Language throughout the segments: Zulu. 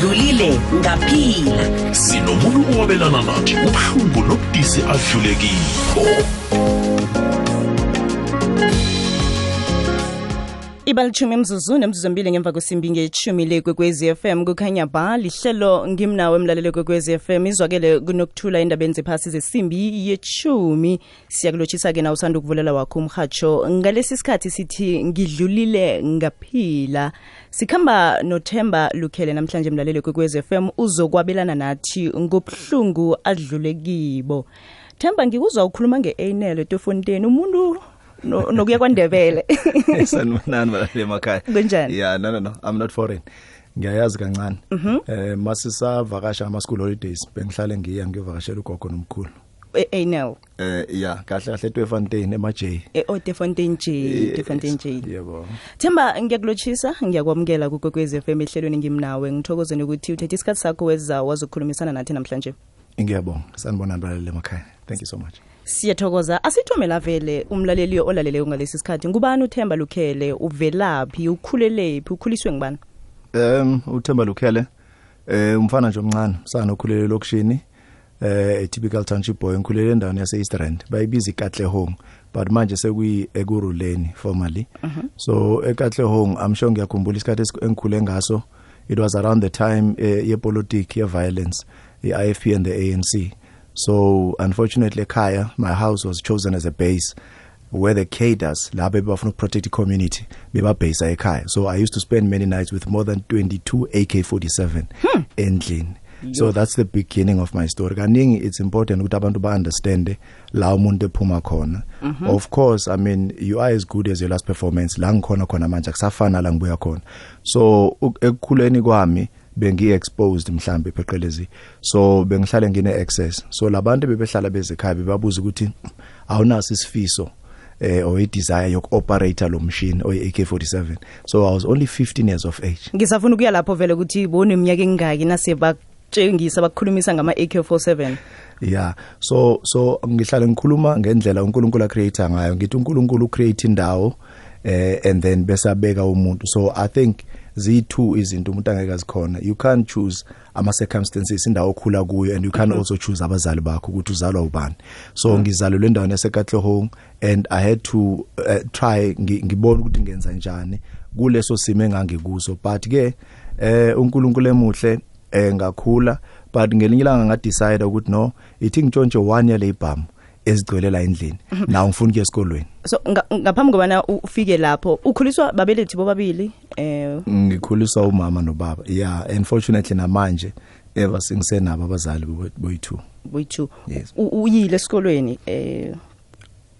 ngidlulile ngaphila. Sinomuntu owabelana nathi ubuhlungu nobudisi adlulekiko ibalithumi mzuzu nemzuzu mbili ngemva kwesimbi ngechumi lekwekwezi fm kukhanya ba lihlelo ngimnawe emlalelo kwekwezi fm izwakele kunokuthula endabeni zephasi zesimbi yechumi. Siyakulotshisa-ke na usanda ukuvulela wakho umhatsho ngalesi sikhathi sithi ngidlulile ngaphila. Sikhamba nothemba lukhele namhlanje emlalelo kwekwezi fm uzokwabelana nathi ngobuhlungu adlule kibo. Themba ngikuzwa ukhuluma nge-anel etofonteni umuntu nokuya kwandebele. Sanibonani balale emakhaya Kunjani? yeah no no no. I'm not foreign. Ngiyayazi kancane. Eh masisavakasha ama school holidays bengihlale ngiya ngiyovakashela ugogo nomkhulu. Anel eh yeah kahle kahle eTwefontein ema-J e-otefontein j tefontein j. yebo. Themba ngiyakulotshisa ngiyakwamukela kukwekwez f m ehlelweni ngimnawe. Ngithokozeni ukuthi uthethe isikhathi sakho weza wazokhulumisana nathi namhlanje. Ngiyabonga. Sanibonani balale emakhaya thank you so much. Siyathokoza. Asithomela vele umlaleli olaleleyo ngalesi sikhathi. Ngubani uthemba lukhele? Uvelaphi? Ukhulelephi ukhuliswe ngibani um uthemba lukhele eh umfana nje omncane sana okhulele lokishini eh a typical township boy ngikhulele endaweni yase East Rand. Bayibiza iKatlehong but manje sekuyi ekuruleni formally so eKatlehong i'm sure ngiyakhumbula isikhathi esi- engikhule ngaso. It was around the time eh, ye politics ye violence the IFP and the ANC so unfortunately ekhaya my house was chosen as a base where the cadres labo bebafuna ukuprotect i-community bebabhasa ekhaya. So i used to spend many nights with more than 22 AK47 endlini. So that's the beginning of my story. Kaningi it's important ukuthi abantu ba-understande la umuntu ephuma khona. Of course i mean you are as good as your last performance. La ngikhona khona manje akusafana la ngibuya khona. So uk- ekukhuleni kwami bengi-exposed mhlambe pheqelezi. So bengihlale ngine-access so labantu bebehlala bezekhaya bebabuza ukuthi awunaso isifiso eh or i-desire yoku-operator lo machine oyi-AK47 so I was only 15 years of age. Ngisafuna ukuya lapho vele ukuthi boneminyaka engaki nase bakutshengisa bakukhulumisa ngama-ak47 yeah. So so ngihlale ngikhuluma ngendlela uNkulunkulu acreator ngayo. Ngithi uNkulunkulu ucreate indawo eh and then bese abeka umuntu. So i think ziyi-two izinto umuntu angeke azikhona you can't choose ama-circumstances indawo okhula kuyo and you can't also choose abazali bakho ukuthi uzalwa ubani. So ngizalelwe endaweni yasekatlehong and i had to uh, try ngi- ngibone ukuthi ngenza njani kuleso simo engangikuso. But ke eh uNkulunkulu emuhle eh ngakhula. But ngelinye ilanga ngadecide ukuthi no ithi ngitshontshe one year lebhamu ezigcwelela endlini. Naw ngifuna ukuya esikolweni. So nga- ngaphambi kobana ufike lapho ukhuliswa babelethi bobabili eh? Ngikhuliswa umama nobaba. Yeah unfortunately namanje ever singisenabo abazali boy- boyi-two boyi-two Yes. U- uyile esikolweni eh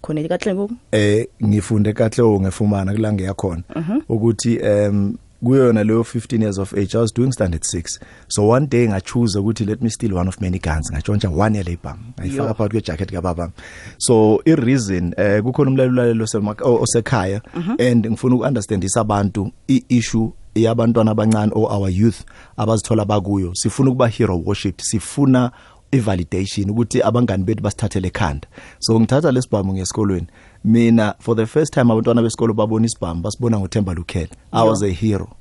khona ekatlengo eh ngifunde kahle ngefumana kula ngiyakhona ukuthi um kuyona leyo 15 years of age i was doing standard 6 so one day nga choose ukuthi let me steal one of many guns. Ngatshontsha one year labor ngayifaka Yo. phakathi kwe jacket kababa so i reason eh kukhona umlalelo osekhaya and ngifuna ukunderstandisa abantu i issue yabantwana abancane or our youth abazithola bakuyo. Sifuna ukuba hero worship. Sifuna ivalidation ukuthi abangani bethu basithathele ekhanda. So ngithatha lesibhamu ngesikolweni. Mina for the first time abantwana besikolo babona isibhamu basibona ngoThemba Lukhele. I was a hero.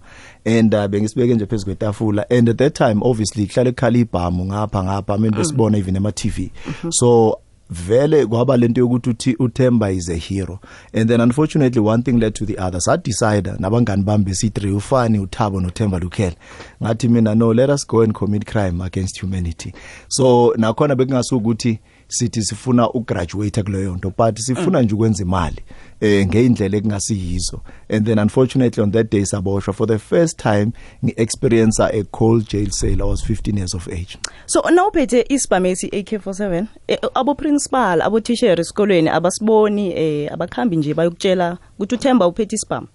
And uh, bengisibeke nje phezulu kwetafula. And at that time obviously kuhlale ekhala ibhamu ngapha ngapha mina besibona even ema TV so vele kwaba lento yokuthi uthi uThemba is a hero. And then unfortunately one thing led to the other. Sa decide nabangani bami besi3 ufani uThabo noThemba Lukhele. Ngathi mina no let us go and commit crime against humanity. So nakhona bekungasukuthi sithi sifuna ugraduate kuleyo nto but sifuna nje ukwenza imali eh ngeindlela ekungasiyizo. And then unfortunately on that day saboshwa for the first time ngi-experience a cold jail cell i was 15 years of age. So nawuphethe isibhamesi AK47 eh, abo principal abo teacher esikolweni abasiboni eh abakhambi nje bayokutshela ukuthi uThemba uphethe isibhamu?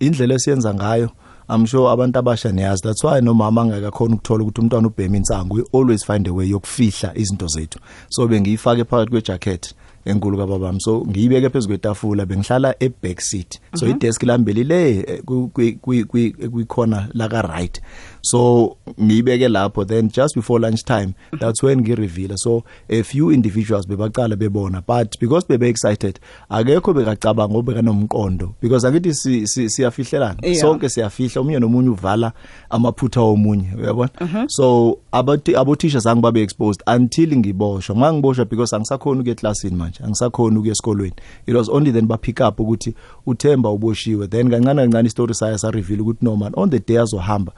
Indlela esiyenza ngayo i'm sure abantu abasha niyazi that's why nomama angakakhona ukuthola ukuthi umntwana ubhema insangu we always find a way yokufihla izinto zethu so bengiyifake phakathi kwejacket enkulu kababami so ngiyibeke phezulu kwetafula bengihlala e back seat so i desk lami belile eh, ku- kwi- kwi- kwi- kwikhona la ka right so ngiyibeke lapho then just before lunch time that's when ngireveal so a few individuals bebaqala bebona but because bebe excited akekho bekacabanga obekanomqondo because akithi si- si- siyafihlelana Yeah. sonke siyafihla omunye nomunye uvala amaphutha womunye uyabona? So abati abothisha zange babe exposed until ngiboshwa. Mangiboshwa because angisakhona ukuya eclassini manje angisakhona ukuya esikolweni. It was only then ba pick up ukuthi uThemba uboshiwe. Then kancane kancane istory saya sa reveal ukuthi no man on the day azohamba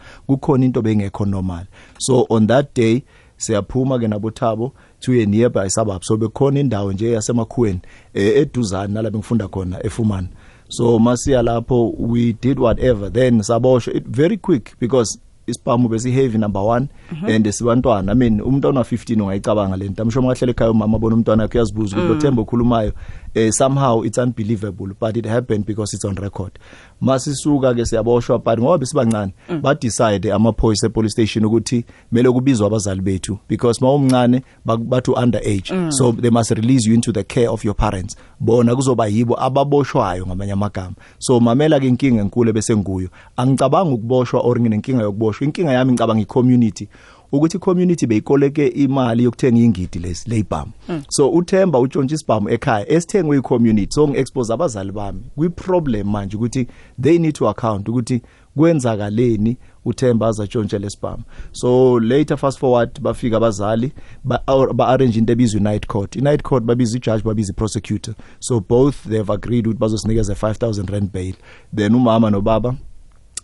kukhona into bengekho normal. So on that day siyaphuma ke nabothabo to a nearby suburb so bekhona indawo nje yasemakhuweni eh, eduzane nalapho ngifunda khona efumana. So masiya lapho we did whatever. Then saboshwa. It very quick because isiphamu besiheavy number 1 and sibantwana. I mean umntwana wa 15 ungayicabanga lento amsho makahlele ekhaya umama abona umntwana wakhe uyazibuza ukuthi lo Themba okhulumayo. Eh, somehow it's unbelievable but it happened because it's on record. Masisuka ke siyaboshwa but ngoba besibancane ba decide amaphoyisa epolice station ukuthi mele kubizwe abazali bethu because mawumncane bathi under age so they must release you into the care of your parents. Bona kuzoba yibo ababoshwayo ngamanye amagama. So mamela ke inkinga enkulu bese nguyo. Angicabanga ukuboshwa or nginenkinga yokuboshwa. Inkinga yami ngicabanga i-community. Ukuthi community beyikoleke imali yokuthenga ingidi lesi leyibhamu so uThemba utshontsha isibhamu ekhaya esithengwe icommunity. So ngiexpose abazali bami. Kwi problem manje ukuthi they need to account ukuthi kwenzakaleni uThemba azatshontsha lesibhamu so later fast forward bafika abazali ba, ba arrange into ebizwa night court. I night court babiza ijudge babiza prosecutor so both they have agreed ukuthi bazosinikeza 5000 rand bail. Then umama nobaba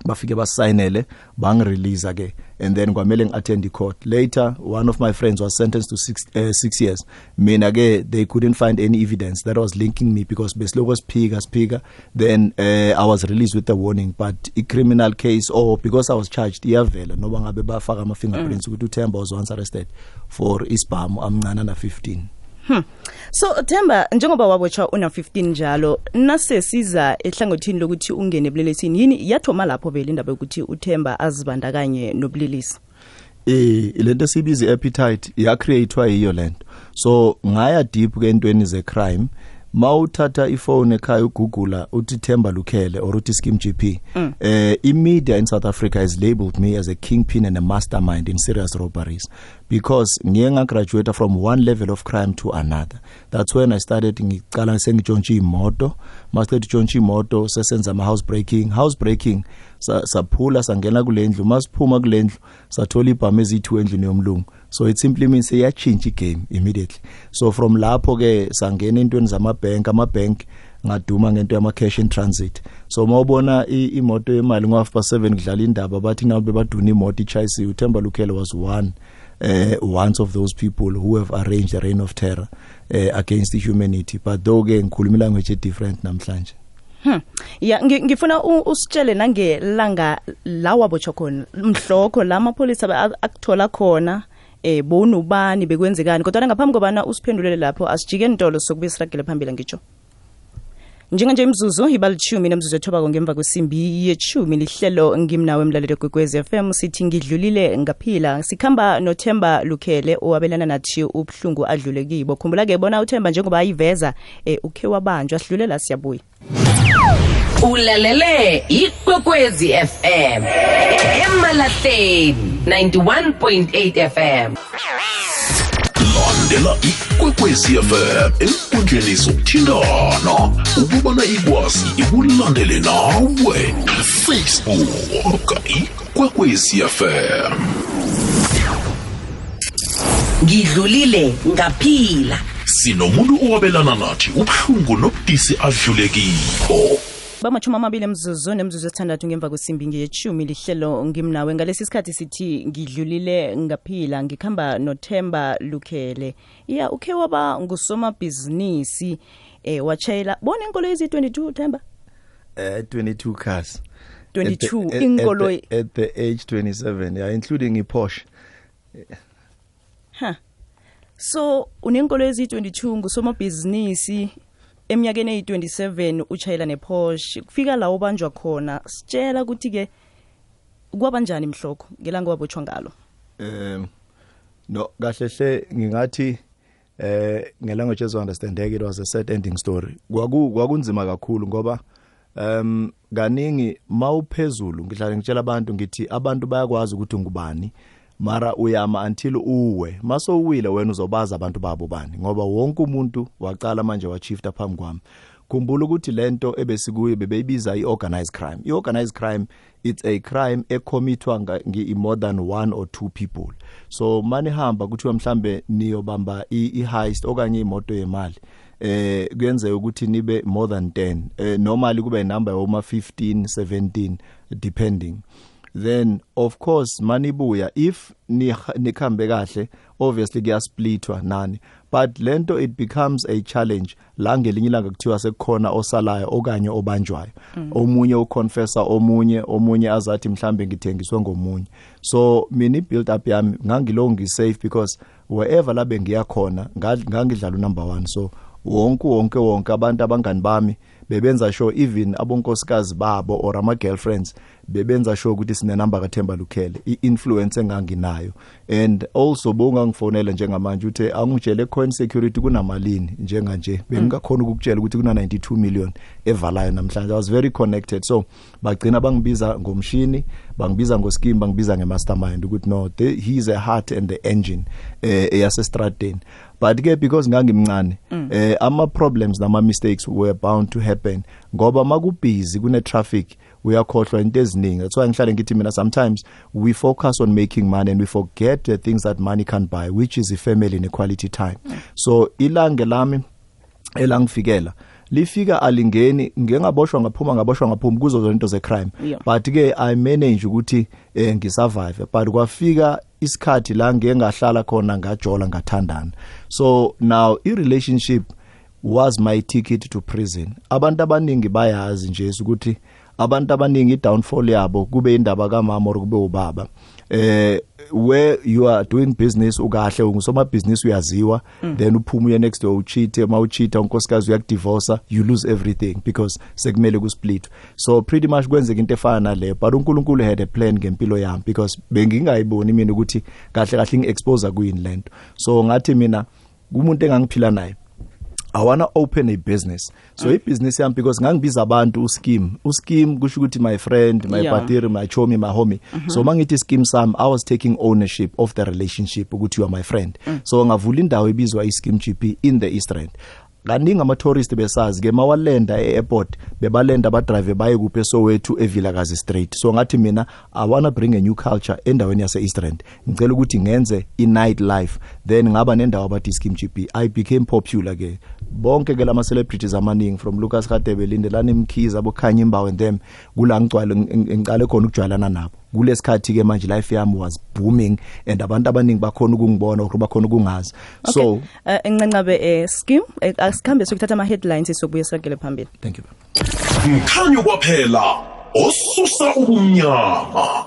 bafike basayinele bangirelease ke. And then kwamele ngiattend court. Later one of my friends was sentenced to 6 uh, six years. Mina ke they couldn't find any evidence. That was linking me because besiloko siphika siphika then uh, I was released with a warning. But i criminal case or because I was charged iyavela. Noba ngabe bafaka ama fingerprints ukuthi uThemba was once arrested for isibhamu amncane na 15 so Themba njengoba wabotshwa una 15 njalo nasesiza ehlangothini lokuthi ungene ebulelesini yini? Yathoma lapho vele indaba yokuthi uThemba azibandakanye nobulelisi eh lento sibiza appetite ya createwa yiyo lento so ngaya deep ke entweni ze crime mawuthatha ifone ekhaya ugoogle uthi Themba Lukhele or uthi Skim GP mm. eh imedia in South Africa has labeled me as a kingpin and a mastermind in serious robberies because ngiye nga graduate from one level of crime to another. That's when i started ngicala sengitshontsha imoto. Masiqeda utshontsha imoto sesenza ama house breaking. House breaking saphula sangena kulendlu masiphuma kulendlu sathola ibhamu ezithu endlini yomlungu. So it simply means iyachinja igame immediately. So from lapho ke sangena entweni zama bank ama bank ngaduma ngento yama cash in transit. So mawubona imoto yemali ngo half past 7 kudlala indaba bathi nabe baduna imoto ichayisi uThemba Lukhele was one uh, once of those people who have arranged a reign of terror uh, against the humanity. But though ke ngikhuluma language different namhlanje. Hmm. Ya ngifuna usitshele nangelanga la wabotshwa khona mhlokho la amapolisa akuthola khona. Eh bonobani bekwenzekani? Kodwa ngaphambi kobana usiphendulele lapho asijike ntolo sokube siragele phambili ngitsho njenganje imzuzu ibalitshumi nemzuzu ethobako ngemva kwesimbi yetshumi lihlelo ngimnawe emlalelo kwekwez f m sithi ngidlulile ngaphila. Sikhamba noThemba Lukhele owabelana nathi ubuhlungu adlule kibo. Khumbula ke bona uThemba njengoba ayiveza um ukhe wabanjwa sidlulela siyabuya ulalele ikwekwezi FM emalahleni 91.8 FM landela ikwekwezi fm enkundleni zokuthintana. Ukubana ikwazi ikulandele nawe. Facebook ikwekwezi fm ngidlulile ngaphila. Sinomuntu owabelana nathi ubuhlungu nobudisi kibo bamachumi amabili emzuzu nemzuzu esithandathu ngemva kwesimbi ngeyeshumi lihlelo ngimnawe. Ngalesi sikhathi sithi ngidlulile ngaphila ngikhamba nothemba lukhele. Ya ukhe waba ngusomabhizinisi eh watshayela bona inkolo eziyi-22 themba? Eh 22 cars. 22 inkolo at, at the age 27 yeah including a Porsche huh. So unenkolo eziyi-22 ngusomabhizinisi eminyakeni eyi27 uchayela nePorsche kufika la ubanjwa khona sitshela ukuthi ke kwabanjani mhloko ngelanga wabotshwa ngalo? Um no kahle hle ngingathi eh ngelanguage ezounderstandeka it was a sad ending story. Kwaku kwakunzima kakhulu ngoba um kaningi mawuphezulu ngihlale ngitshela abantu ngithi abantu bayakwazi ukuthi ngubani mara uyama until uwe. Maso uwile wena uzobaza abantu babo bani? Ngoba wonke umuntu waqala manje wachifta phambi kwami. Khumbula ukuthi lento ebesikuyo bebeyibiza i-organized crime. I-organized crime it's a crime ecommithwa ngi-more than one or two people. So manihamba kuthiwa mhlambe niyobamba i-heist okanye imoto yemali eh kuyenzeka ukuthi nibe more than 10 eh normally kube number yoma 15 17 depending. Then of course manibuya if nikhambe kahle obviously kuyasplitwa nani. But lento it becomes a challenge la ngelinye ilanga kuthiwa sekukhona osalayo okanye obanjwayo. Mm. omunye uconfessa omunye omunye azathi mhlambe ngithengiswe ngomunye. So mina ibuild up yami ngangilo ngisafe because wherever labe ngiyakhona ngangidlala number 1 so wonke wonke wonke abantu abangani bami bebenza sure even abonkosikazi babo or ama girlfriends bebenza sure ukuthi sine number kaThemba Lukhele iinfluence enganginayo. And also bongangifonela njengamanje uthe angitshele coin security kunamalini njenga nje bengingakhona ukukutshela ukuthi kuna 92 million evalayo namhlanje. I was very connected. So bagcina bangibiza ngomshini bangibiza ngoscheme bangibiza ngemastermind ukuthi no he is a heart and the engine eh eyase strateni but ke because ngangimncane mm. eh ama problems nama mistakes were bound to happen ngoba makubhizi kune traffic uyakhohlwa into eziningi that's why ngihlale ngithi mina sometimes we focus on making money and we forget the things that money can't buy which is a family and a quality time mm. so ilange lami elangifikela lifika alingeni ngengaboshwa ngaphuma ngaboshwa ngaphuma kuzo zonke into ze crime Yeah. but ke i manage ukuthi eh, ngisurvive but kwafika isikhathi la ngengahlala khona ngajola ngathandana. So now i relationship was my ticket to prison. Abantu abaningi bayazi nje ukuthi abantu abaningi downfall yabo kube indaba kamama or kube ubaba eh where you are doing business ukahle ungusoma business uyaziwa mm. then uphuma uye next door ucheat ma ucheat unkosikazi uyakudivorce you lose everything because sekumele kusplit so pretty much kwenzeka into efana nale but uNkulunkulu had a plan ngempilo yami because bengingayiboni mina ukuthi kahle kahle ngiexpose kuyini lento so ngathi mina umuntu engangiphila naye I wanna open a business so mm. ibusiness yami because ngangibiza abantu uscheme uscheme kusho ukuthi my friend my Yeah. partner my chomi my homie mm -hmm. so mangithi scheme sami I was taking ownership of the relationship ukuthi you are my friend mm. so ngavula indawo ebizwa ischeme GP in the East Rand kaningi ama tourist besazi ke mawalenda e-airport bebalenda badrive baye kuphe Soweto eVilakazi Street. So ngathi mina I wanna bring a new culture endaweni yase East Rand. Ngicela ukuthi ngenze i-night life then ngaba nendawo abathi scheme GP I became popular ke. Bonke ke lama celebrities amaningi from Lucas Radebe Lindelani Mkhize abokhanya imbawo and them kula ngicwale ngicale khona ukujwayelana nabo. Kulesikhathi ke manje life yami was booming and abantu abaningi bakhona ukungibona or bakhona ukungazi. So Eh, encancabe eh scheme sihambe asikhambe sokuthatha ama headlines sokubuye sakele phambili. Thank you mkhanyo kwaphela osusa ubumnyama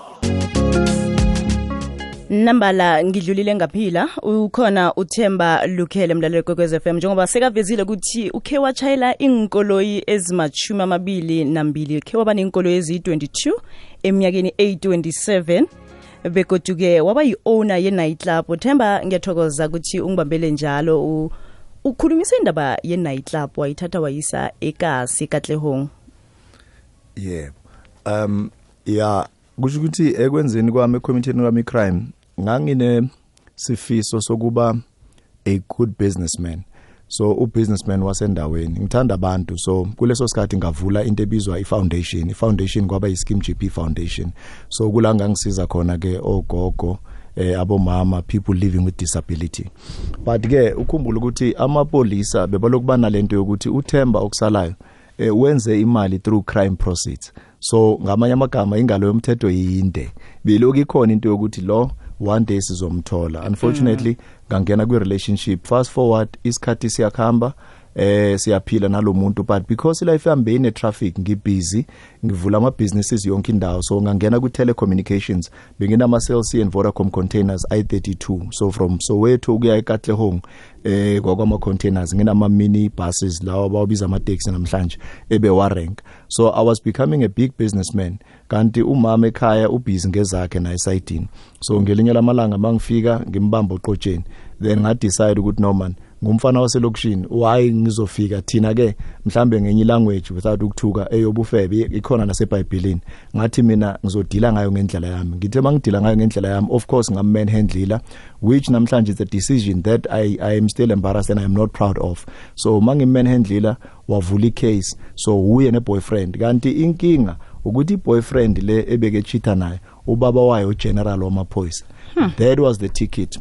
nambala ngidlulile ngaphila. Ukhona uThemba Lukhele mlaleli kwekwez m. Njengoba sekavezile ukuthi ukhe watshayela iy'nkoloyi ezimashumi amabili nambili khe waba ney'nkoloyi eziyi-22 eminyakeni 827 begoduke waba yi-owner ye-night club. Uthemba ngiyathokoza ukuthi ungibambele njalo. Ukhulumisa indaba ye-night club wayithatha wayisa ekasi katlehong. Yebo. Um ya kusho ukuthi ekwenzeni kwami ekhomitheni kwami crime ngangine sifiso sokuba a good businessman. So ubusinessman wasendaweni. Ngithanda abantu. So kuleso sikhathi ngavula into ebizwa ifoundation. Ifoundation kwaba yischeme GP foundation. So kula ngangisiza khona ke ogogo eh abomama people living with disability. But ke ukhumbula ukuthi amapolisa bebalokuba nalento yokuthi uThemba okusalayo eh, wenze imali through crime proceeds. So ngamanye amagama ingalo yomthetho yinde. Beloku ikhona into yokuthi lo one day sizomthola. Unfortunately ngangena kwi relationship fast forward isikhathi siyakhamba eh siyaphila nalomuntu but because life yami beyine traffic ngibusy ngivula ama businesses yonke indawo. So ngangena ku telecommunications bengina ama Cell C and Vodacom containers i32 so from Soweto ukuya eKatlehong eh kwakwama containers nginama mini buses lawa bawabiza ama taxi namhlanje ebe warank so i was becoming a big businessman. Kanti umama ekhaya ubusy ngezakhe na esayidini. So ngelinye lamalanga mangifika ngimbamba oqotsheni then nga decide ukuthi no man ngumfana waselokishini. Why ngizofika thina ke mhlambe ngenye language without ukuthuka eyobufebe ikhona naseBhayibhelini ngathi mina ngizodila ngayo ngendlela yami. Ngithe mangidila ngayo ngendlela yami of course ngam handler which namhlanje is a decision that I I am still embarrassed and I am not proud of. So mangi handler wavula icase. So uye neboyfriend. Kanti inkinga ukuthi iboyfriend le ebeke cheater naye ubaba wayo ugeneral wamaphoyisa. Hmm. that was the ticket.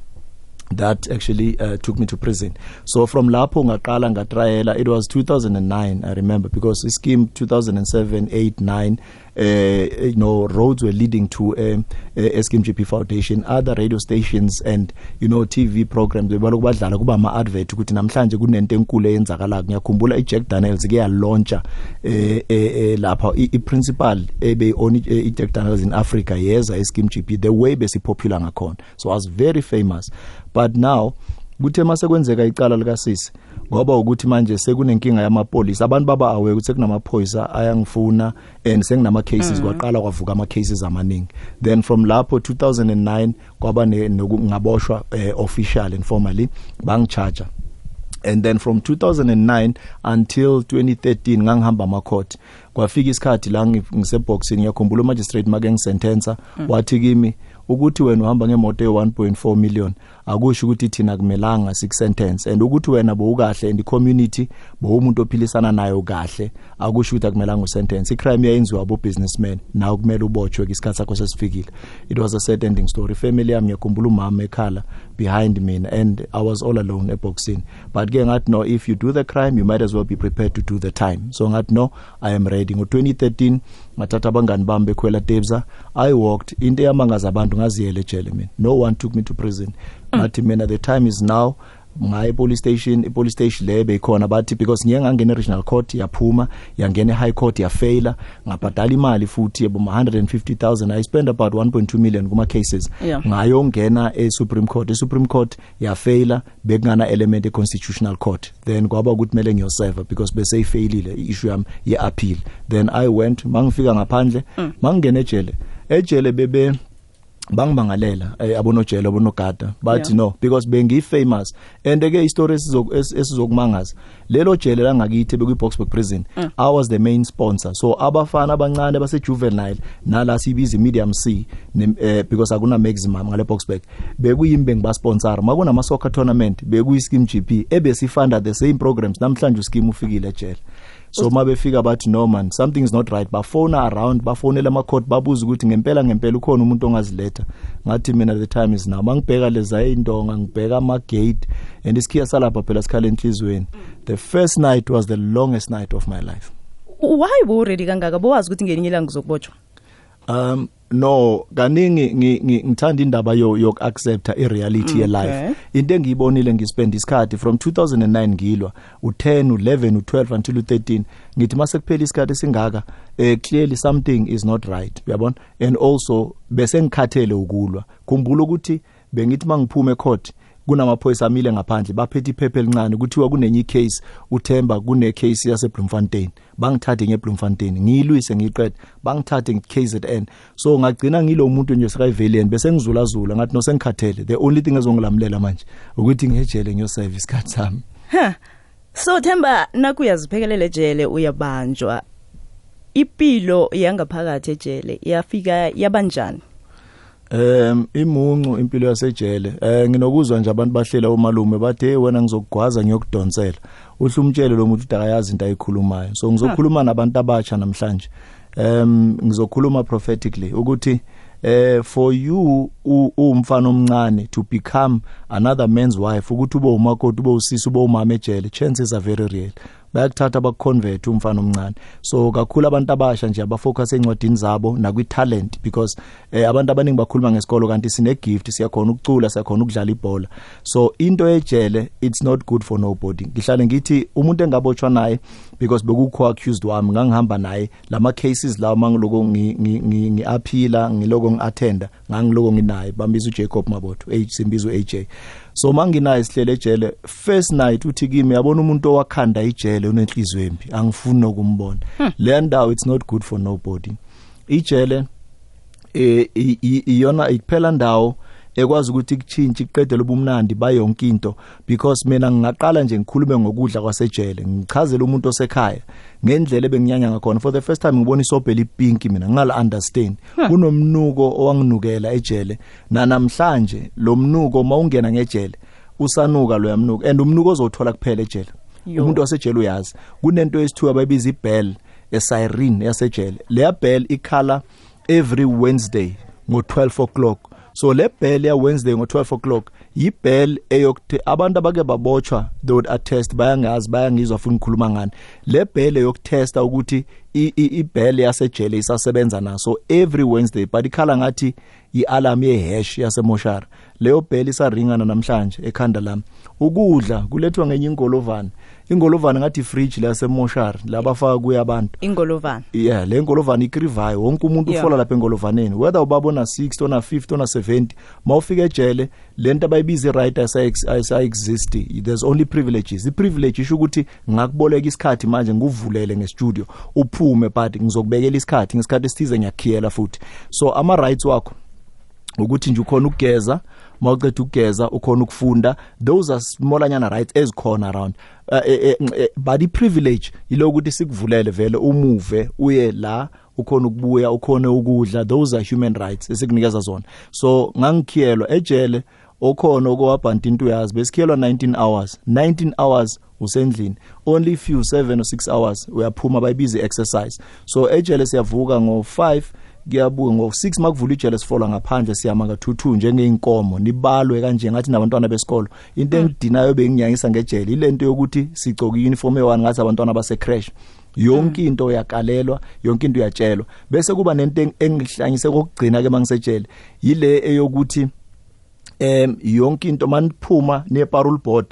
That actually uh, took me to prison. So from lapho ngaqala ngatrayela it was 2009 i remember because the scheme 2007 8 9 uh, you know roads were leading to um, uh, Eskim GP Foundation other radio stations and you know TV programs. Bebaloku badlala kuba ama advert ukuthi namhlanje kunento enkulu eyenzakalayo ngiyakhumbula iJack Daniels ke ya launcha eh, eh, eh lapha i principal ebe on iJack Daniels in Africa yeza Eskim GP the way besi popular ngakhona. So I was very famous. But now kuthe mase kwenzeka icala lika sisi ngoba ukuthi manje sekunenkinga yamapolisa abantu baba aware ukuthi kunamaphoyisa ayangifuna and senginama cases mm. kwaqala kwavuka ama cases amaningi then from lapho 2009 kwaba ngaboshwa eh, official and formally bangicharge and then from 2009 until 2013 ngangihamba ama court kwafika isikhathi la ngiseboxing ngiyakhumbula magistrate make ngisentenza mm. wathi kimi ukuthi wena uhamba ngemoto ye1.4 million akusho ukuthi thina kumelanga sik sentence and ukuthi wena bowukahle and community bowumuntu ophilisana nayo kahle akusho ukuthi akumelanga usentence. Icrime yayenziwa abo businessmen nawo kumele ubotshwe isikhathi sakho sesifikile. It was a sad ending story. Family yami yakhumbula umama ekhala behind me and I was all alone eboxing. But ke ngathi no if you do the crime you might as well be prepared to do the time. So ngathi no I am ready. Ngo 2013 ngathatha abangani bami bekhwela Tebza I walked into yamangaza abantu ngaziyele ejele mina. No one took me to prison. Ngathi mina the time is now. Ngaye police station ipolice station le beyikhona. Bathi because ngiye ngangena regional court yaphuma yangena high court yafaila ngabhadala imali futhi yebo 150000 i spent about 1.2 million kuma cases. Yeah. ngayongena e Supreme Court. E Supreme Court yafaila bekungana element e constitutional court. Then kwaba ukuthi mele ngiyoserve because bese ifailile issue yami ye appeal then i went mangifika ngaphandle mm. mangingena ejele. Ejele bebe bangibangalela eh, abonojela abonogada. Bathi Yeah. no because bengi famous and ke istory esizokumangaza lelo jele la ngakithi bekuyi Boxburg prison I was the main sponsor. So abafana abancane base juvenile nala sibiza medium C ne- eh, because akuna maximum ngale Boxburg bekuyimbe ngibasponsor makuna ma soccer tournament bekuyi scheme GP ebesifunda the same programs namhlanje uscheme ufikile ejele so mabefika bathi no man something is not right. Bafona around bafonela ama court babuza ukuthi ngempela ngempela ukhona umuntu ongaziletha. Ngathi mina the time is now. Mangibheka leza indonga ngibheka ama gate and isikhiya salapha phela sikhala enhlizweni the first night was the longest night of my life. Why bo ready kangaka? Bowazi ukuthi ngelinye ilanga uzokubotshwa. Um no kaningi ngi- ngi- ngithanda indaba yo yok accept i reality ye life. Into engiyibonile ngispend isikhathi from 2009 ngilwa u10 u11 u12 until u13 ngithi mase kuphela isikhathi singaka eh clearly something is not right uyabona? And also bese ngikhathele ukulwa. Khumbula ukuthi bengithi mangiphuma ecourt kunamaphoyisa amile ngaphandle baphethe iphepha elincane kuthiwa kunenye case uThemba kune case yase Bloemfontein bangithathe ngeBloemfontein ngiyilwise ngiqede bangithathe ngeKZN so ngagcina ngilo umuntu nje sikaValiant bese ngizula zula ngathi no sengikhathele the only thing ezongilamulela manje ukuthi ngejele ngiyo service isikhathi sami. Ha so themba nakuyaziphekelela ejele uyabanjwa. Ipilo yangaphakathi ejele yafika yabanjani Um imuncu impilo yasejele. Eh nginokuzwa nje abantu bahlela omalume bathe hey wena ngizokugwaza ngiyokudonsela. Uhle umtshele lo muntu akayazi into ayikhulumayo. So ngizokhuluma nabantu abatsha namhlanje. Um ngizokhuluma prophetically ukuthi eh for you u- uwumfana omncane to become another man's wife ukuthi ube umakoti ube usisi ube umama ejele chances are very real. Bayakuthatha bakuconvert umfana omncane. So kakhulu abantu abasha nje abafocus encwadini zabo nakwi talent because eh, abantu abaningi bakhuluma ngesikolo kanti sine gift siyakhona ukucula siyakhona ukudlala ibhola. So into ejele it's not good for nobody. Ngihlale ngithi umuntu engabotshwa naye because bekukho accused wami ngangihamba naye lama cases lawa mangiloko ngi ngi- ngi ngi appeala ngiloko ngiattenda ngangiloko nginaye. Bambiza uJacob Mabotho H simbizo AJ so manginaye isihlele ejele. First night uthi kimi yabona umuntu owakhanda ijele unenhliziyo embi? Angifuni nokumbona. Le ndawo it's not good for nobody. Ijele eh i- i- iyona iphela ndawo ekwazi ukuthi kuchintshe iqede lobumnandi bayonke into. Because mina ngingaqala nje ngikhulume ngokudla kwasejele ngichazele umuntu osekhaya ngendlela ebenginyanya ngakhona for the first time ngibona isobhe lipink mina ngala understand. Kunomnuko owanginukela ejele na namhlanje lo mnuko mawungena ngejele usanuka lo yamnuka and umnuko ozothola kuphela ejele. Yo. umuntu wasejele uyazi kunento esithiwa bayibiza ibell esiren yasejele. Leya bell ikhala every wednesday ngo12 o'clock. So le bell ya wednesday ngo12 o'clock yibell eyokuthe abantu abake babotshwa they would attest bayangazi bayangizwa futhi ngikhuluma ngani. Le bell eyokuthesta ukuthi i- i- ibell yasejele isasebenza naso every wednesday but ikhala ngathi ialarm yehash yasemoshara leyo bell isaringana namhlanje ekhanda lami. Ukudla kulethwa ngenye ingolovane ingolovane ngathi fridge lasemoshara labafaka kuya abantu. Ingolovana yeah le ngolovane ikrivayo wonke umuntu Yeah. ufola lapha engolovaneni. Whether ubabona 60 ona 50 ona 70 mawufika ejele lento abayibiza i-right ayisa-exist there's only privileges. I-privilege isho ukuthi ngakuboleka isikhathi manje ngikuvulele ngestudio uphume but ngizokubekela isikhathi ngesikhathi esithize ngiyakhiyela futhi. So ama-rights wakho ukuthi nje ukhona ukugeza mawuceda ukugeza ukhona ukufunda. Those are smallanyana rights ezikhona around. Uh, eh, eh, eh, but i-privilege yilo ukuthi sikuvulele vele umuve uye la ukhona ukubuya ukhona ukudla. Those are human rights esikunikeza zona. So ngangikhiyelwa ejele okhona okowabhanti into uyazi. Besikhiyelwa 19 hours. 19 hours usendlini. Only few 7 or 6 hours uyaphuma bayibiza exercise so ejele siyavuka ngo5 kuyabuka ngo6 makuvula ijele sifola ngaphandle siyama nga22 njengeinkomo nibalwe kanje ngathi nabantwana besikolo. Into engidinayo benginyangisa ngejele ilento yokuthi sigcoka uniform e1 ngathi abantwana base crash yonke into uyakalelwa yonke into uyatshelwa. Bese kuba nento eng- engihlanyise kokugcina ke mangisejele yile eyokuthi em yonke into maniphuma ne parole board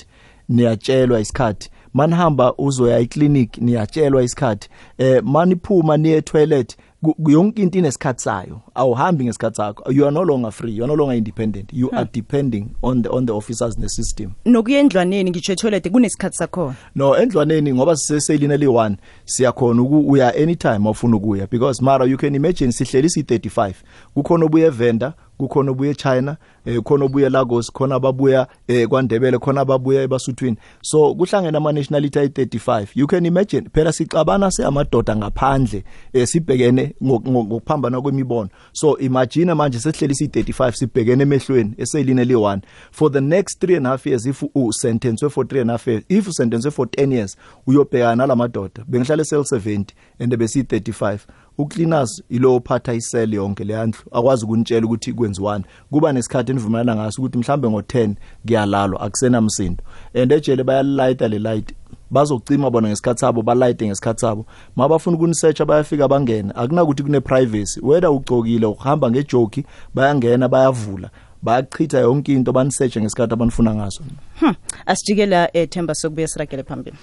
niyatshelwa isikhathi. Manihamba uzoya eclinic niyatshelwa isikhathi. Eh maniphuma niye toilet yonke into inesikhathi sayo. Awuhambi ngesikhathi sakho. You are no longer free. You are no longer independent. You are depending on the on the officers ne system. Nokuya endlwaneni ngitsho etoilet kunesikhathi sakhona? No endlwaneni ngoba siseselina li1 siyakhona uku uya anytime awufuna ukuya because mara you can imagine sihleli si 35 kukhona obuye evenda kukhona obuye eChina eh kukhona obuye eLagos khona ababuya eh kwaNdebele khona ababuya eBasuthwini. So kuhlangene ama nationality ayi 35 you can imagine phela sixabana seamadoda ngaphandle eh sibhekene ngo- ngo- ngokuphambana kwemibono. So imagine manje sesihleli si 35 sibhekene emehlweni eseline li1 for the next 3 and a half years if u sentence for 3 and a half years if u sentence for 10 years uyobhekana nalamadoda bengihlale cell 70 and besi 35 ucleaners ilo ophatha iseli yonke leyandlu akwazi ukunitshela ukuthi kwenziwani kuba nesikhathi enivumelana ngaso ukuthi mhlambe ngo10 kuyalalwa akusenamsindo and ejele bayalighta le light bazocima bona ngesikhathi sabo balayite ngesikhathi sabo. Mabafuna ukunisearcha bayafika bangena. Akunakuthi kune privacy. Whether ugcokile uhamba ngejoki bayangena bayavula. Bayachitha yonke into banisearche ngesikhathi abanifuna ngaso. Hmm. asijikela ethemba sokubuya siragele phambili.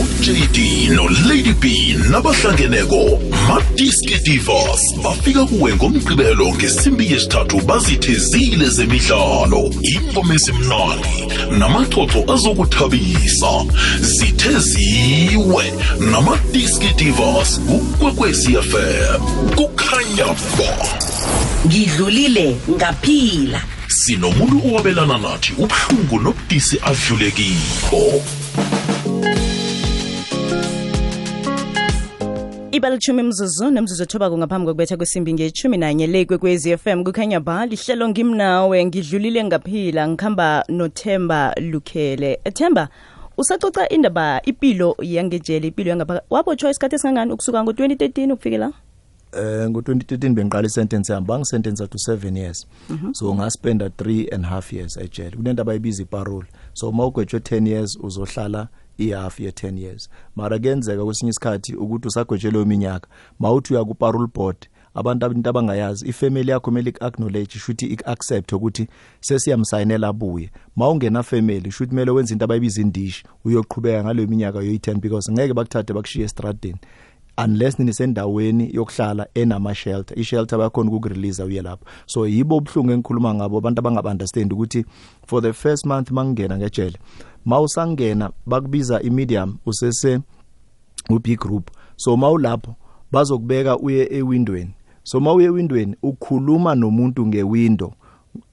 uJD noLady B nabahlangeneko Madiski Divas bafika kuwe ngomgqibelo ngesimbi yesithathu bazithezile zemidlalo. Ingoma esimnandi namaxoxo azokuthabisa. Zitheziwe namadiski Divas ukwekwezi FM kukhanya ba. Ngidlulile ngaphila. Sinomuntu owabelana nathi ubuhlungu nobudisi adlulekiko ibalitshumi mzuzu nemzuzu ethobako ngaphambi kokubetha kwesimbi ngechumi nanye le kwekwezi FM kukhanya ba lihlelo ngimnawe ngidlulile ngaphila ngikhamba nothemba lukhele. Themba usacoca indaba ipilo yangejele ipilo yangapha wabotshwa isikhathi esingangani ukusuka ngo-2013 ukufikela eh ngo2013 bengiqala isentence yami bangisentence to 7 years. So ngaspenda 3 and half years ejele. Kunento abayibiza iparole. So mawugwetshwe 10 years uzohlala ihalf ye 10 years. Mara kuyenzeka kwesinye isikhathi ukuthi usagwetshelwe iminyaka mawuthi uya ku parole board abantu abantu abangayazi ifamily yakho kumele ik-acknowledge shuthi ik-accept ukuthi sesiyamsayinela abuye mawungena family shuthi kumele wenze into abayibiza indishi uyoqhubeka ngaleyo minyaka yoyi-10 because ngeke bakuthathe bakushiye estradini unless nisendaweni yokuhlala enama shelter. I-shelter bayakhona ukukurelease uye lapho so yibo obuhlungu engikhuluma ngabo abantu abangabanderstand ukuthi for the first month mangingena ngejele mawusangena bakubiza i-medium usese u-b group. So mawulapho bazokubeka uye ewindweni. So mawuye ewindweni ukhuluma nomuntu ngewindow.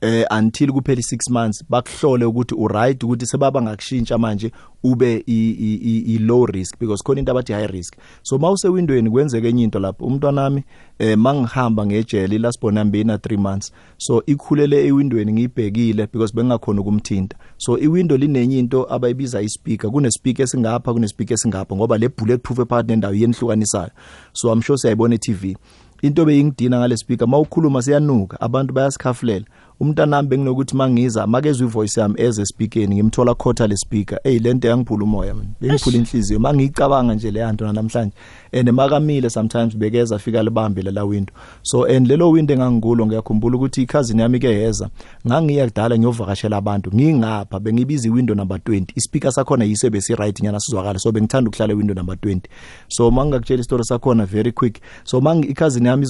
Eh until kuphela 6 months bakuhlole ukuthi u right ukuthi sebaba ngakushintsha manje ube i, i, i, i low risk because khona into abathi high risk. So mawuse windweni kwenzeke enye into lapho umntwana nami eh mangihamba ngejele lasibona mbina 3 months so ikhulele ewindweni ngiyibhekile because bengakhona ukumthinta. So iwindow linenye into abayibiza ispeaker kune speaker esingapha kune speaker esingapha ngoba le bulletproof ephakathi nendawo yenhlukanisayo so i'm sure siyayibona e-TV into beyingidina ngale speaker mawukhuluma siyanuka abantu bayasikhafulela umntanami benginokuthi mangiza makezwe ivoice yami eze speakeni ngimthola khotha le speaker. Hey lento yangiphula umoya man. Bengiphula inhliziyo. Mangicabanga nje le yanto namhlanje and makamile sometimes bekeza afika libambe la window. So and lelo window engangikulo ngiyakhumbula ukuthi cousin yami ke yeza ngangiya kudala ngiyovakashela abantu ngingapha bengibiza iwindow number 20 ispeaker sakhona yise besi right nyana sizwakala so bengithanda ukuhlala window number 20 so mangakutshela istory sakhona very quick. So mangi cousin yami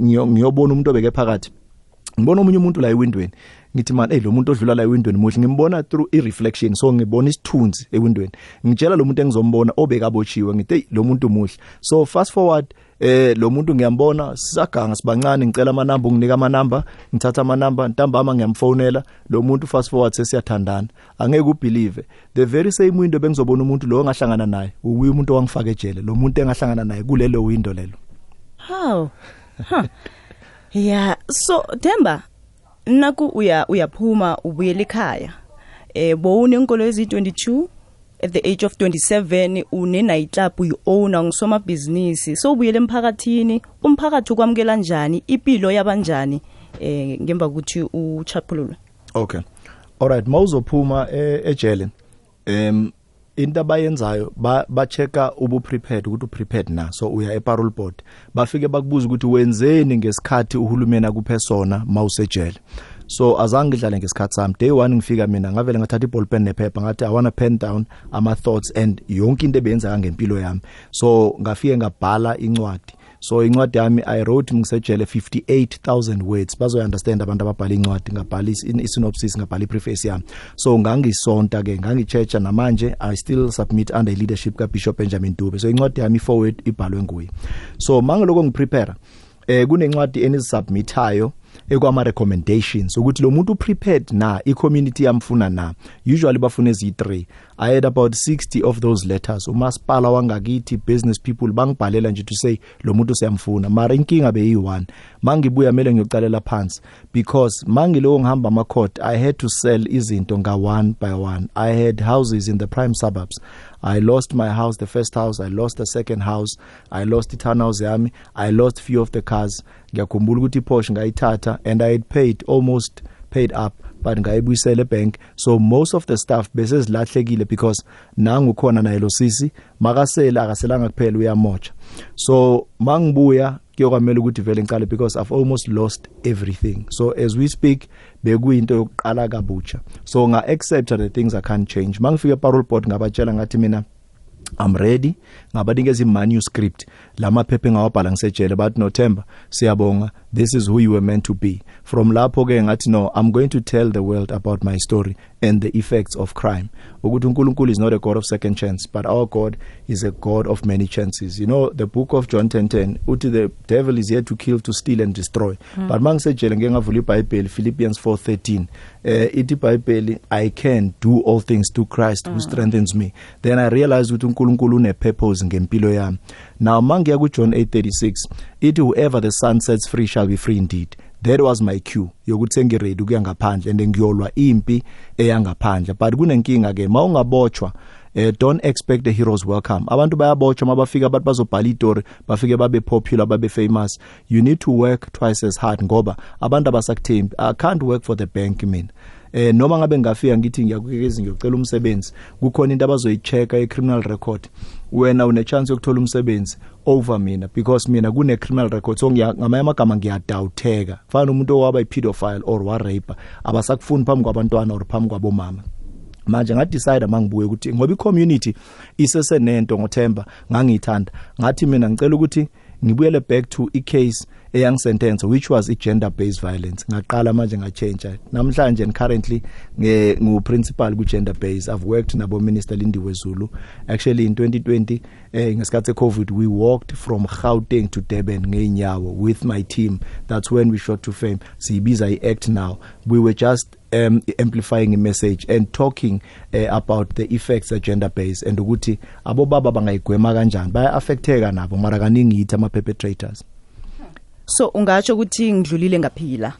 ngiyobona umuntu obeke phakathi. Ngibona omunye umuntu la ewindweni. Ngithi man hey lo muntu odlula la ewindweni muhle. Ngimbona through ireflection so ngibona isithunzi ewindweni. Ngitshela lo muntu engizombona obekabotshiwe ngithi hey lo muntu muhle. So fast forward eh lo muntu ngiyambona sisaganga sibancane ngicela amanamba unginika amanamba ngithatha amanamba ntambama ngiyamfonela. Lo muntu fast forward sesiyathandana. Angeke ubelieve the very same window bengizobona umuntu lo ngahlangana naye ubuye umuntu owangifaka ejele lo muntu engahlangana naye kulelo window lelo. How huh. Yeah so Themba naku uya uyaphuma ubuyela ekhaya. Eh bowune inkolo ezi22 at the age of 27 une night club uyiowner ngisoma business so ubuyele emphakathini umphakathi ukwamukela kanjani impilo yabanjani eh ngemva ukuthi uchaphululwe. Okay. Alright mawuzophuma ejele em into abayenzayo ba checka ubu prepared ukuthi u prepared na so uya e parole board. Bafike bakubuza ukuthi wenzeni ngesikhathi uhulumeni akuphe sona mawusejele so azange ngidlale ngesikhathi sami. Day 1 ngifika mina ngavele ngathatha iball pen nephepha ngathi i want to pen down ama thoughts and yonke into ebeyenzeka ngempilo yami. So ngafike ngabhala incwadi. So incwadi yami i wrote ngisejele 58000 words. Bazo understand abantu ababhala incwadi ngabhala isynopsis ngabhala ipreface yami. So ngangisonta ke ngangichecha namanje i still submit under leadership ka Bishop Benjamin Dube. So incwadi yami forward ibhalwe nguye. So mangiloko ngiprepare eh kunencwadi enizisubmithayo ekwama recommendations ukuthi lo muntu prepared na i-community yamfuna na. Usually bafuna ezi3 i had about 60 of those letters. Umasipala wangakithi business people bangibhalela nje to say lo muntu siyamfuna. Mara inkinga beyi1 mangibuya mele ngiyocalela phansi because mangilo ngihamba ama court i had to sell izinto nga one by one. I had houses in the prime suburbs. I lost my house the first house I lost the second house I lost townhouse yami I lost few of the cars. Ngiyakhumbula ukuthi iPorsche ngayithatha and I had paid almost paid up but ngayibuyisela ebank. So most of the stuff bese zilahlekile because nangu khona naye lo sisi makasela akaselanga kuphela uyamocha so mangibuya kuyokwamela ukuthi vele ngicale because I've almost lost everything. So as we speak bekuyinto yokuqala kabutsha. So nga accept the things I can't change. Mangifika parole board ngabatshela ngathi mina I'm ready. Ngabanikeza imanuscript lamaphepha engawabhala ngisejele bathi no Themba siyabonga. This is who you were meant to be. From lapho ke ngathi no I'm going to tell the world about my story and the effects of crime. Ukuthi uNkulunkulu is not a god of second chance but our god is a god of many chances. You know the book of John 10:10 uthi the devil is here to kill to steal and destroy. Hmm. but mangisejele ngeke ngavula iBhayibheli Philippians 4:13 eh ithi iBhayibheli I can do all things through Christ who hmm. strengthens me. Then I realized ukuthi uNkulunkulu une purpose ngempilo yami. Now mangiya ku John 8:36 ithi whoever the son sets free shall be free indeed. That was my cue yokuthi sengiready ukuya ngaphandle and ngiyolwa impi eyangaphandle but kunenkinga ke mawungabotshwa eh don't expect the heroes welcome. Abantu bayabotshwa mabafika abantu bazobhala istory bafike babe popular babe famous. You need to work twice as hard ngoba abantu abasakuthembi i can't work for the bank mina eh noma ngabe ngafika ngithi ngiyakukekeza ngiyocela umsebenzi kukhona into abazoyichecka e-criminal record. Wena une chance yokuthola umsebenzi over mina because mina kune criminal record so ngamanye amagama ngiyadawutheka. Fana umuntu owaba ipedophile or wa rape abasakufuni phambi kwabantwana or phambi kwabomama. Manje nga decide mangibuye ukuthi ngoba i-community isesenento ngothemba ngangiyithanda. Ngathi mina ngicela ukuthi ngibuyele back to i-case eyang sentence which was i gender based violence. Ngaqala manje ngachange namhlanje and currently nge ngu principal ku gender based I've worked nabo minister Lindiwe Zulu actually in 2020 eh ngesikhathi covid we walked from Gauteng to Durban ngeenyawo with my team. That's when we shot to fame. Siyibiza i act now. We were just um amplifying a message and talking uh, about the effects of gender based and ukuthi abobaba bangayigwema kanjani. Baya affecteka nabo mara kaningi yithi ama perpetrators so ungatsho ukuthi ngidlulile ngaphila?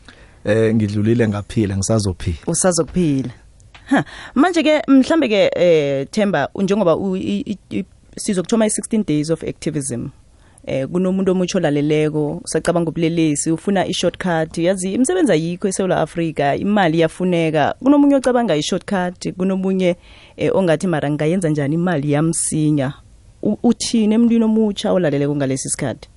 Eh ngidlulile ngaphila ngisazophila. Usazokuphila manje ke mhlambe ke eh Themba njengoba sizokuthoma i16 days of activism eh kunomuntu omutsho olaleleko usacabanga ubulelesi ufuna i-shortcut. Yazi imisebenzi ayikho eSouth Africa imali iyafuneka. Kunomunye ocabanga i-shortcut kunomunye eh, ongathi mara ngayenza njani imali yamsinya uthini emntwini omutsha olaleleko ngalesi sikhathi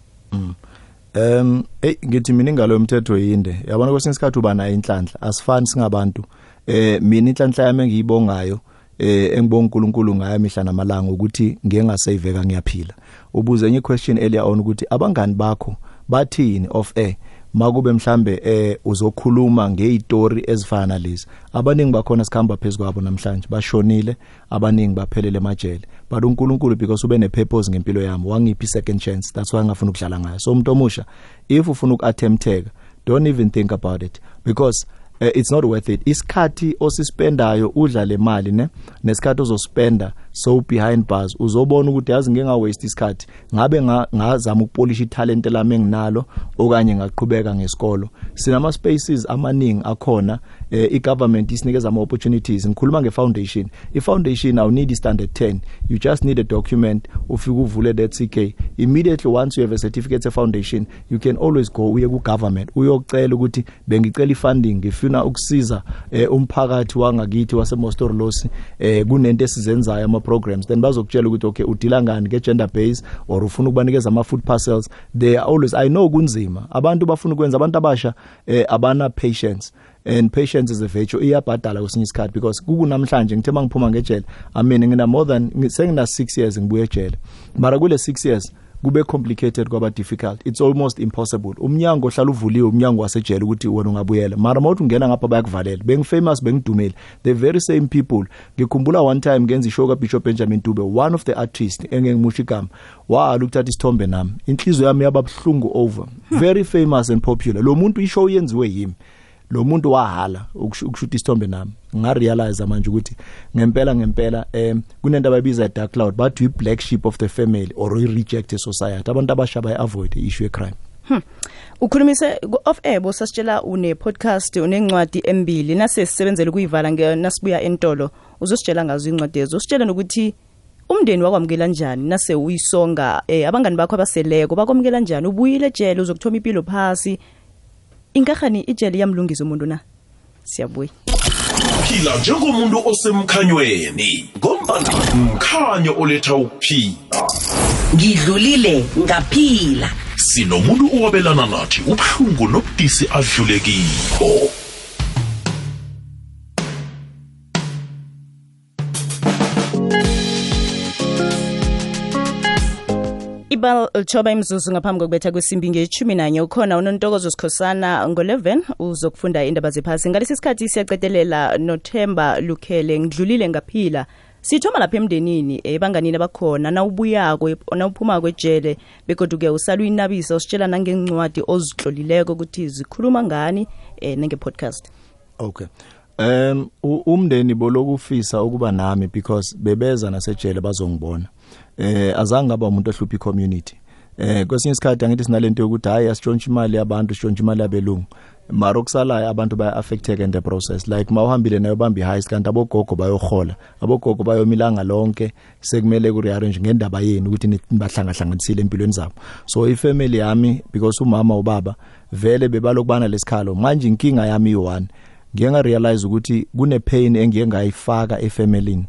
Um hey ngithi mina ingalo yomthetho yinde. Yabona kwesinye isikhathi uba nayo inhlanhla asifani singabantu. Eh mina inhlanhla yami engiyibongayo eh engibonga uNkulunkulu ngayo mihla namalanga ukuthi ngeke ngasaveka ngiyaphila. Ubuze enye question earlier on ukuthi abangani bakho bathini of air makube mhlambe eh uzokhuluma ngeistory ezifana nalezi. Abaningi bakhona sikhamba phezulu kwabo namhlanje bashonile abaningi baphelele emajele. But uNkulunkulu because ube nepurpose ngempilo yami wangiphi second chance? That's why ngafuna ukudlala ngayo. So umuntu omusha if ufuna ukuattempteka don't even think about it. Because uh, it's not worth it. Isikhathi osispendayo udla le mali ne? Nesikhathi ozospenda so behind bars. Uzobona ukuthi yazi ngeke nga waste isikhathi. Ngabe nga- ngazama ukupolish italent lami enginalo okanye ngaqhubeka ngesikolo. Sinama spaces amaningi akhona eh, igovernment isinikeza ama opportunities ngikhuluma ngefoundation. Ifoundation awu need standard 10 you just need a document ufike uvule that CK immediately once you have a certificate of foundation you can always go uye ku government uyocela ukuthi bengicela ifunding ngifuna ukusiza eh, umphakathi wangakithi wasemostorolosi eh, kunento esizenzayo ama programs then bazokutshela ukuthi okay udila ngani ke gender base or ufuna ukubanikeza ama food parcels. They are always i know kunzima. Abantu bafuna ukwenza abantu abasha eh, abana patience. And patience is a virtue. Iyabhadala kwesinye isikhathi because kukunamhlanje ngithe mangiphuma ngejele i mean ngina more than ngi- sengina 6 years ngibuye ejele. Mara kule 6 years kube complicated kwaba difficult. It's almost impossible. Umnyango ohlala uvuliwe umnyango wasejele ukuthi wena ungabuyela. Mara mawuthi ungena ngapha bayakuvalela bengifamous bengidumile the very same people. Ngikhumbula one time ngenza ishow kaBishop Benjamin Dube one of the artists engengimusha igama. Wahala ukuthatha isithombe nami. Inhliziyo yami yababhlungu over. Very famous and popular. Lo muntu ishow yenziwe yimi. Lo muntu wahala ukushu- ukushuta isithombe nami. Ngarealize manje ukuthi ngempela ngempela em kunento abayibiza dark cloud bathi black sheep of the family or i reject society. Abantu abasha bayi avoid issue crime ukhulumise ku- off air bosasitshela une podcast unencwadi embili. Nasesisebenzele kuyivala nge- nasibuya entolo uzositshela ngazo incwadi ezo usitshela nokuthi umndeni wakwamukela njani? Nase uyisonga eh, abangani bakho abaseleko bakwamukela njani? Ubuyile ejele uzokuthoma impilo phasi. Inkahani ijele yamlungisa umuntu na? Siyabuya. Phila njengomuntu osemkhanyweni ngombana mkhanyo oletha ukuphila. Ngidlulile ngaphila. Sinomuntu owabelana nathi ubuhlungu nobudisi adlule ibal lithoba imzuzu ngaphambi kokubetha kwesimbi ngeshumi nanye. Ukhona unontokozo sikhosana ngo-11 uzokufunda indaba zephasi. Ngalesi sikhathi siyacetelela nothemba lukhele ngidlulile ngaphila. Sithoma lapha emndenini eh, ebanganini abakhona. Nawubuyako nawuphumako kwejele begoduke usala uyinabisa usitshela nangencwadi ozihlolileko ukuthi zikhuluma ngani um nenge-podcast okay. Um umndeni bolokufisa ukuba nami because bebeza nasejele bazongibona eh azange ngaba umuntu ohlupha icommunity. Eh kwesinye isikhathi angithi sinalento yokuthi hayi asitshontshe imali yabantu sitshontshe imali yabelungu. Mara okusalayo abantu baya affecteka in the process. Like mawuhambile nayo bamba i-heist kanti abogogo bayohola. Abogogo bayomilanga lonke sekumele ku-rearrange ngendaba yenu ukuthi ni- nibahlangahlanganisile empilweni zabo. So ifamily yami because umama ubaba vele bebalokubana lesikhalo. Manje inkinga yami iyi-one ngiye ngarealize ukuthi kune pain engiye ngayifaka efamilini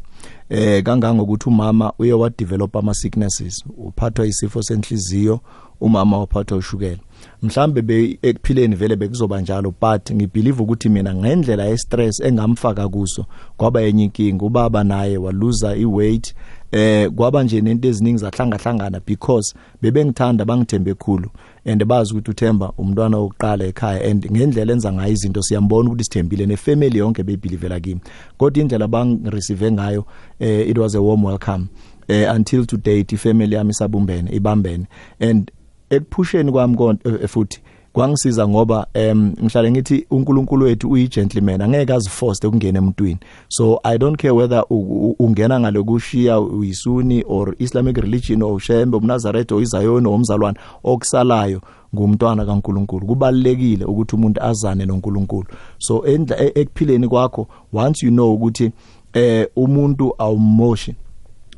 eh kangangokuthi umama uye wa develop ama sicknesses uphathwa isifo senhliziyo umama waphathwa ushukela. Mhlambe be ekuphileni vele bekuzoba njalo but ngibelieve ukuthi mina ngendlela ye stress engamfaka kuso kwaba yenye inkinga. Ubaba naye waluza iweight eh kwaba nje nento eziningi zahlanga hlangana because bebengithanda bangithembe khulu. And bazi ukuthi uThemba umntwana oqala ekhaya and ngendlela enza ngayo izinto siyambona ukuthi sithembile nefamily yonke bebelievela kimi. Kodwa indlela bang receive ngayo eh, it was a warm welcome eh, until to date ifamily yami isabumbene ibambene. And ekuphusheni kwami konke futhi kwangisiza ngoba em ngihlale ngithi uNkulunkulu wethu uyi gentleman angeke aziforce ukungena emntwini. So i don't care whether u- u- ungena ngalokushiya uyisuni or islamic religion or ushembe umnazareth or izayoni or umzalwane okusalayo ngumntwana kaNkuluNkulu. Kubalekile ukuthi umuntu azane noNkulunkulu. So endla e- ekuphileni kwakho once you know ukuthi eh umuntu awumoshi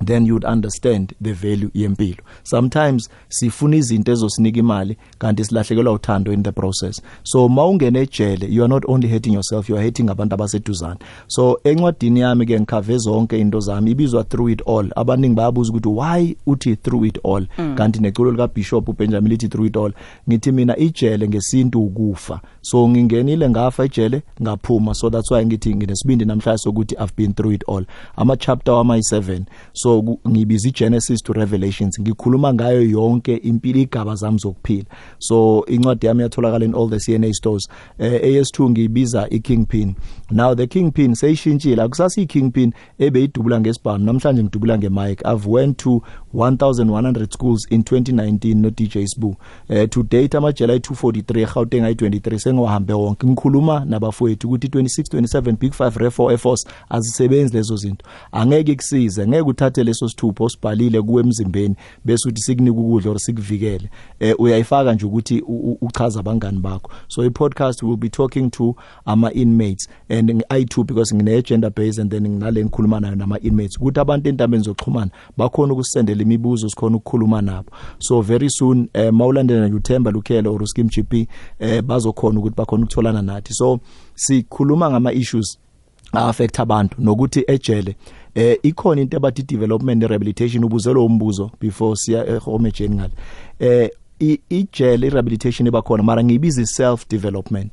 then you'd understand the value yempilo. Sometimes sifuna izinto ezosinika imali kanti silahlekelwa uthando in the process. So mawungena ejele you are not only hating yourself you are hating abantu abaseduzane. So encwadini yami ke ngikhave zonke into zami ibizwa through it all. Abaningi bayabuza ukuthi why uthi through it all? Mm. kanti neculo lika Bishop uBenjamin lithi through it all. Ngithi mina ijele ngesintu ukufa. So ngingenile ngafa ejele ngaphuma. So that's why ngithi nginesibindi namhlanje sokuthi I've been through it all. Ama chapter wama 7 so ku- ngibiza iGenesis to Revelations ngikhuluma ngayo yonke impilo igaba zami zokuphila. So incwadi yami yatholakala in all the CNA stores. Eh, AS2 ngiyibiza iKingpin. Now the Kingpin seyishintshile akusasi iKingpin ebeyidubula ngesibhamu namhlanje ngidubula ngemic. I've went to 1100 schools in 2019 no DJ Sbu. Eh, to date amajela ay243 Gauteng ay23 sengiwahambe wonke. Ngikhuluma nabafowethu ukuthi 26 27 Big 5 Re4 Air Force azisebenzi lezo zinto. Angeke kusize ngeke uthathe leso sithupho osibhalile kuwe emzimbeni bese uthi sikunika ukudla or sikuvikele. Eh uyayifaka nje ukuthi u- u- uchaza abangani bakho. So i podcast will be talking to ama inmates and i2 because ngine gender based and then nginale ngikhuluma nayo nama inmates ukuthi abantu entabeni zokuxhumana bakhona ukusendela imibuzo sikhona ukukhuluma nabo. So very soon eh mawulandela uThemba Lukhele or Skim GP eh bazokhona ukuthi bakhona ukutholana nathi. So sikhuluma ngama issues affect abantu nokuthi ejele eh ikhona into abathi development rehabilitation ubuzelo umbuzo before siya ehomejeni ngale eh ijele rehabilitation ebakhona mara ngibiza self development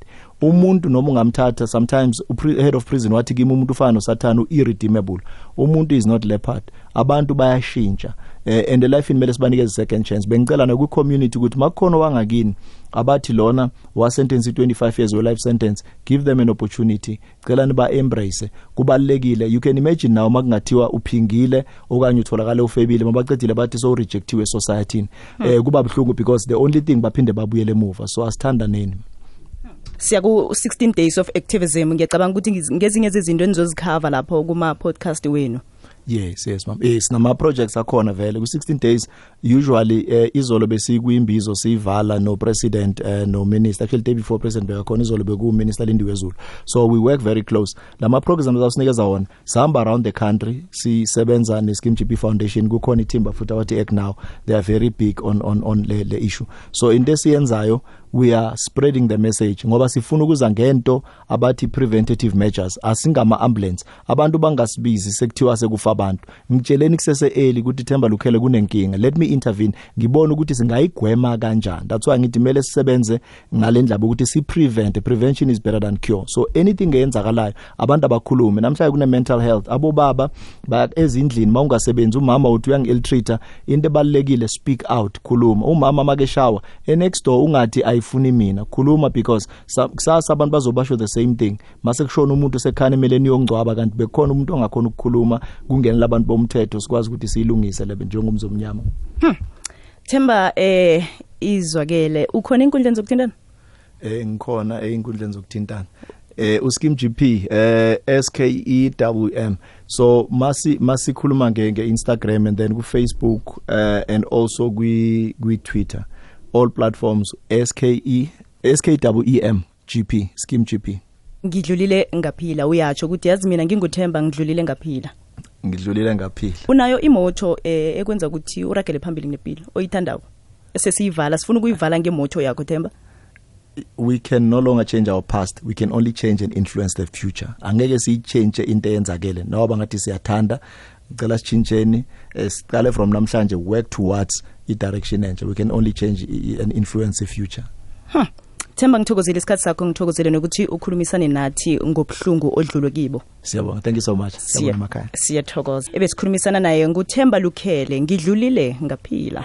umuntu noma ungamthatha sometimes upri- head of prison wathi kimi umuntu ufana nosathana u-irredeemable. Umuntu is not leopard. Abantu bayashintsha. Eh, and life in mele sibanikeze second chance. Bengicela na ku-community ukuthi makukhona wangakini abathi lona wasentence 25 years we life sentence give them an opportunity. Cela niba embrace kubalekile you can imagine now makungathiwa uphingile okanye utholakala ufebile mabaqedile bathi so rejectiwe society eh kuba buhlungu because the only thing baphinde babuyele emuva. So asithanda nini siya ku 16 days of activism. Ngiyacabanga ukuthi ngezinye zezinto enizozikhava lapho kuma podcast wenu. Yes yes mam eh sinama projects akhona vele. Ku 16 days usually uh, izolo besikuyimbizo siyivala no president uh, no minister actually day before president bekakhona izolo beku minister Lindiwe Zulu. So we work very close. Lama programs awusinikeza wona. Sihamba around the country sisebenza ne Skim GP Foundation. Kukhona ithimba futhi awathi act now. They are very big on on on le, le issue. So into esiyenzayo we are spreading the message ngoba sifuna ukuza ngento abathi preventative measures asingama ambulance abantu bangasibizi sekuthiwa sekufa abantu. Ngitsheleni kusese early ukuthi Themba Lukhele kunenkinga. Let me intervene. Ngibone ukuthi singayigwema kanjani. That's why ngithi mele sisebenze ngalendlaba ukuthi si prevent prevention is better than cure. So anything eyenzakalayo abantu abakhulume namhlanje kune mental health abo baba ba ezindlini mawungasebenzi umama uthi uyangi illiterate into ebalekile speak out khuluma. Umama make shower e next door ungathi ayifuni mina khuluma because sa- kusasa abantu bazobasho the same thing. Mase kushona umuntu sekhana emeleni yongcwaba kanti bekhona umuntu ongakhona ukukhuluma kungenela abantu bomthetho sikwazi ukuthi siyilungise lebe njengomzomnyama. Themba eh izwakele. Ukhona inkundleni zokuthintana? Eh ngikhona einkundleni zokuthintana. Eh uskim GP eh SKEWM so masi masikhuluma nge nge Instagram and then ku Facebook uh, and also kwi kwi Twitter all platforms SKE SKWEM GP skim GP ngidlulile ngaphila uyatsho ukuthi yazi mina nginguthemba ngidlulile ngaphila. Ngidlulile ngaphila. Unayo imoto eh ekwenza ukuthi uragele phambili nempilo oyithandako sesiyivala sifuna ukuyivala ngemoto yakho Themba? We can no longer change our past we can only change and influence the future. Angeke siyichange into eyenzakele. Noba ngathi siyathanda ngicela sitshintsheni eh, siqale from namhlanje work towards i direction entsha. We can only change and influence the future Themba ngithokozile isikhathi sakho ngithokozele nokuthi ukhulumisane nathi ngobuhlungu odlulwe kibo. Siyabonga. Thank you so much. Siyabona siyabonga emakhaya siyathokoza. Ebesikhulumisana naye nguthemba lukhele. Ngidlulile ngaphila